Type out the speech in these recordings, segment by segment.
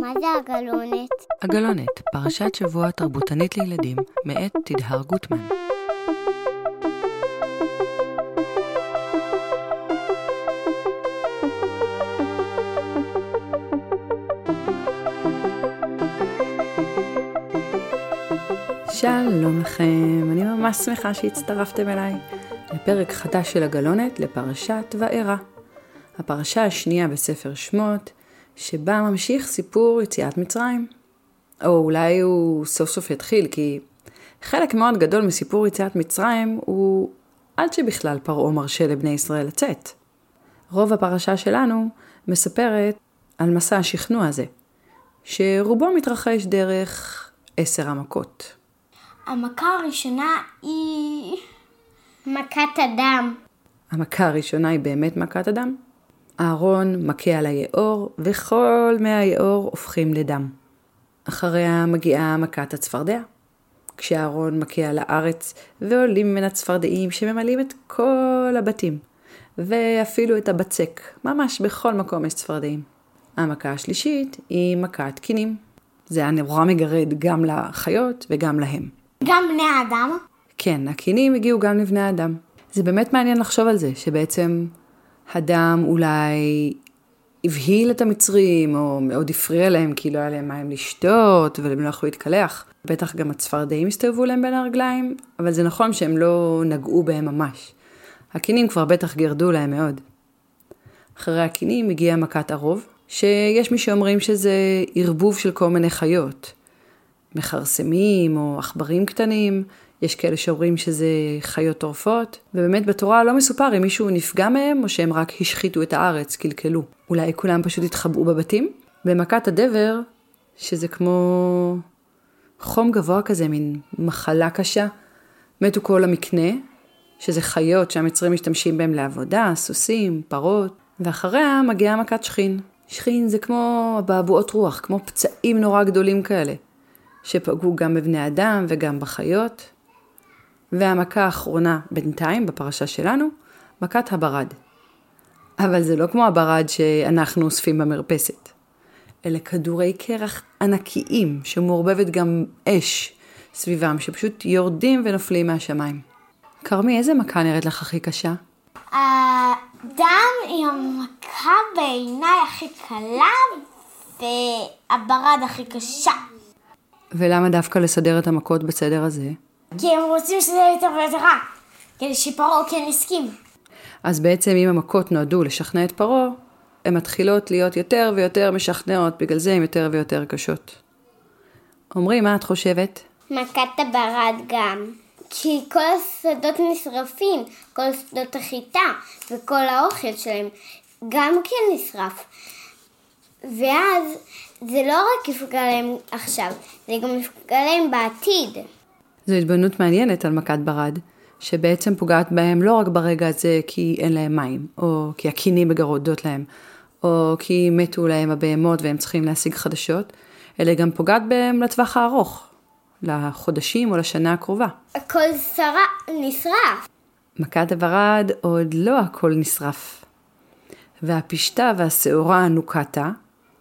מה זה הגלונת? הגלונת, פרשת שבוע תרבותנית לילדים, מאת תדהר גוטמן. שלום לכם, אני ממש שמחה שהצטרפתם אליי לפרק חדש של הגלונת לפרשת וארא. הפרשה השנייה בספר שמות, שבה ממשיך סיפור יציאת מצרים. או אולי הוא סוף סוף יתחיל, כי חלק מאוד גדול מסיפור יציאת מצרים הוא עד שבכלל פרעה מרשה לבני ישראל לצאת. רוב הפרשה שלנו מספרת על מסע השכנוע הזה, שרובו מתרחש דרך עשר המכות. המכה הראשונה היא... מכת הדם. המכה הראשונה היא באמת מכת הדם. אהרון מכה על היאור, וכל מי היאור הופכים לדם. אחריה מגיעה מכת הצפרדע. כשאהרון מכה על הארץ, ועולים ממנה צפרדעים שממלאים את כל הבתים, ואפילו את הבצק, ממש בכל מקום יש צפרדעים. המכה השלישית היא מכת קינים. זה היה נורא מגרד גם לחיות וגם להם. גם בני האדם? כן, הקינים הגיעו גם לבני האדם. זה באמת מעניין לחשוב על זה, שבעצם הדם אולי הבהיל את המצרים, או מאוד הפריע להם כי לא היה להם מים לשתות, והם לא יכלו להתקלח. בטח גם הצפרדעים הסתובבו להם בין הרגליים, אבל זה נכון שהם לא נגעו בהם ממש. הקינים כבר בטח גירדו להם מאוד. אחרי הקינים הגיעה מכת הרוב, שיש מי שאומרים שזה ערבוב של כל מיני חיות. מכרסמים או עכברים קטנים, יש כאלה שאומרים שזה חיות טורפות, ובאמת בתורה לא מסופר אם מישהו נפגע מהם או שהם רק השחיתו את הארץ, קלקלו. אולי כולם פשוט התחבאו בבתים? במכת הדבר, שזה כמו חום גבוה כזה, מין מחלה קשה, מתו כל המקנה, שזה חיות שהמצרים משתמשים בהם לעבודה, סוסים, פרות, ואחריה מגיעה מכת שכין. שכין זה כמו אבעבועות רוח, כמו פצעים נורא גדולים כאלה, שפגעו גם בבני אדם וגם בחיות. והמכה האחרונה בינתיים בפרשה שלנו, מכת הברד. אבל זה לא כמו הברד שאנחנו אוספים במרפסת. אלה כדורי קרח ענקיים שמעורבבת גם אש סביבם, שפשוט יורדים ונופלים מהשמיים. כרמי, איזה מכה נראית לך הכי קשה? הדם היא המכה בעיניי הכי קלה והברד הכי קשה. ולמה דווקא לסדר את המכות בסדר הזה? כי הם רוצים שזה יהיה יותר ויותר רע, כדי שפרעה כן יסכים. אז בעצם אם המכות נועדו לשכנע את פרעה, הן מתחילות להיות יותר ויותר משכנעות, בגלל זה הן יותר ויותר קשות. עמרי, מה את חושבת? מכת הברד גם. כי כל השדות נשרפים, כל שדות החיטה וכל האוכל שלהם גם כן נשרף. ואז זה לא רק יפגע להם עכשיו, זה גם יפגע להם בעתיד. זו התבוננות מעניינת על מכת ברד, שבעצם פוגעת בהם לא רק ברגע הזה כי אין להם מים, או כי הקינים מגרודות להם, או כי מתו להם הבהמות והם צריכים להשיג חדשות, אלא גם פוגעת בהם לטווח הארוך, לחודשים או לשנה הקרובה. הכל שרה, נשרף. מכת הברד עוד לא הכל נשרף. והפשתה והשעורה נוקתה,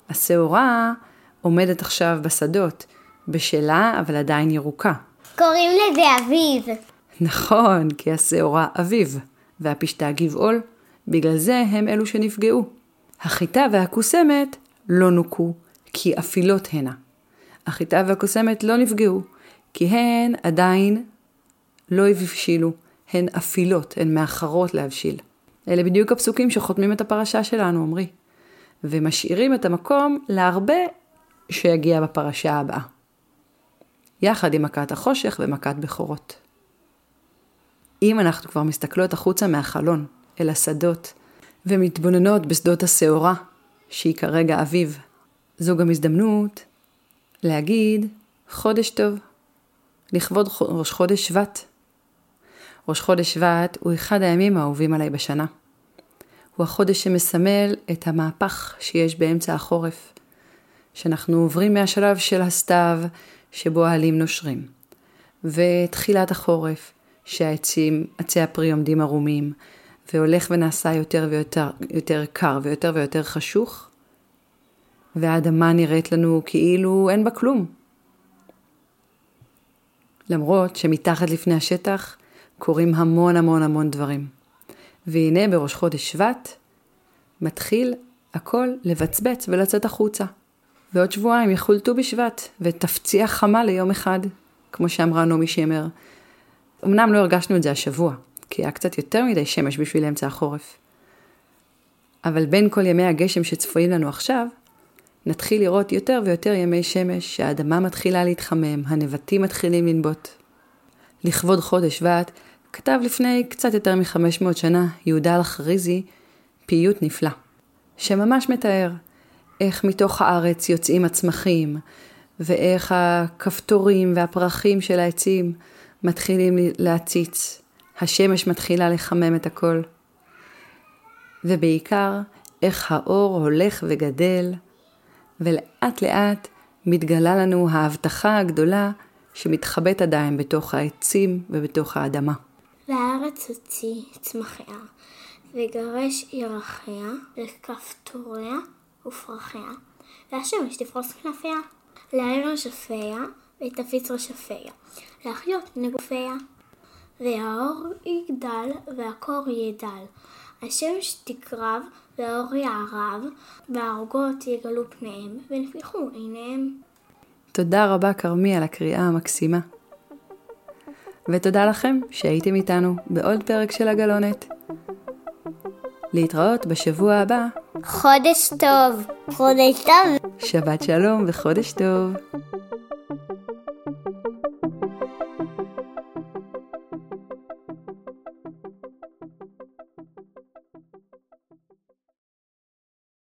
השעורה עומדת עכשיו בשדות, בשלה אבל עדיין ירוקה. קוראים לזה אביב. נכון, כי השעורה אביב, והפשתה גבעול, בגלל זה הם אלו שנפגעו. החיטה והקוסמת לא נוקו, כי אפילות הנה. החיטה והקוסמת לא נפגעו, כי הן עדיין לא הבשילו, הן אפילות, הן מאחרות להבשיל. אלה בדיוק הפסוקים שחותמים את הפרשה שלנו, עמרי. ומשאירים את המקום להרבה שיגיע בפרשה הבאה. יחד עם מכת החושך ומכת בכורות. אם אנחנו כבר מסתכלות החוצה מהחלון, אל השדות, ומתבוננות בשדות השעורה, שהיא כרגע אביב, זו גם הזדמנות להגיד חודש טוב, לכבוד ראש חודש שבט. ראש חודש שבט הוא אחד הימים האהובים עליי בשנה. הוא החודש שמסמל את המהפך שיש באמצע החורף, שאנחנו עוברים מהשלב של הסתיו, שבו העלים נושרים, ותחילת החורף, שהעצים, עצי הפרי עומדים ערומים, והולך ונעשה יותר ויותר יותר קר ויותר ויותר חשוך, והאדמה נראית לנו כאילו אין בה כלום. למרות שמתחת לפני השטח קורים המון המון המון דברים. והנה בראש חודש שבט מתחיל הכל לבצבץ ולצאת החוצה. ועוד שבועיים יחול ט"ו בשבט ותפציע חמה ליום אחד, כמו שאמרה נעמי שמר. אמנם לא הרגשנו את זה השבוע, כי היה קצת יותר מדי שמש בשביל אמצע החורף. אבל בין כל ימי הגשם שצפויים לנו עכשיו, נתחיל לראות יותר ויותר ימי שמש, שהאדמה מתחילה להתחמם, הנבטים מתחילים לנבוט. לכבוד חודש שבט, כתב לפני קצת יותר מ-500 שנה יהודה אלחריזי פיוט נפלא, שממש מתאר איך מתוך הארץ יוצאים הצמחים, ואיך הכפתורים והפרחים של העצים מתחילים להציץ, השמש מתחילה לחמם את הכל. ובעיקר, איך האור הולך וגדל, ולאט לאט מתגלה לנו ההבטחה הגדולה שמתחבאת עדיין בתוך העצים ובתוך האדמה. והארץ הוציא צמחיה, וגרש ירחיה, וכפתוריה ופרחיה, והשמש תפרוס כנפיה, לעבר שפיה, ותפיץ רשפיה, להחיות נגופיה. והאור יגדל, והקור ידל. השמש תקרב, והאור יערב, והערוגות יגלו פניהם, ונפתחו עיניהם. תודה רבה כרמי על הקריאה המקסימה. ותודה לכם שהייתם איתנו בעוד פרק של הגלונת. להתראות בשבוע הבא. חודש טוב. חודש טוב. שבת שלום וחודש טוב.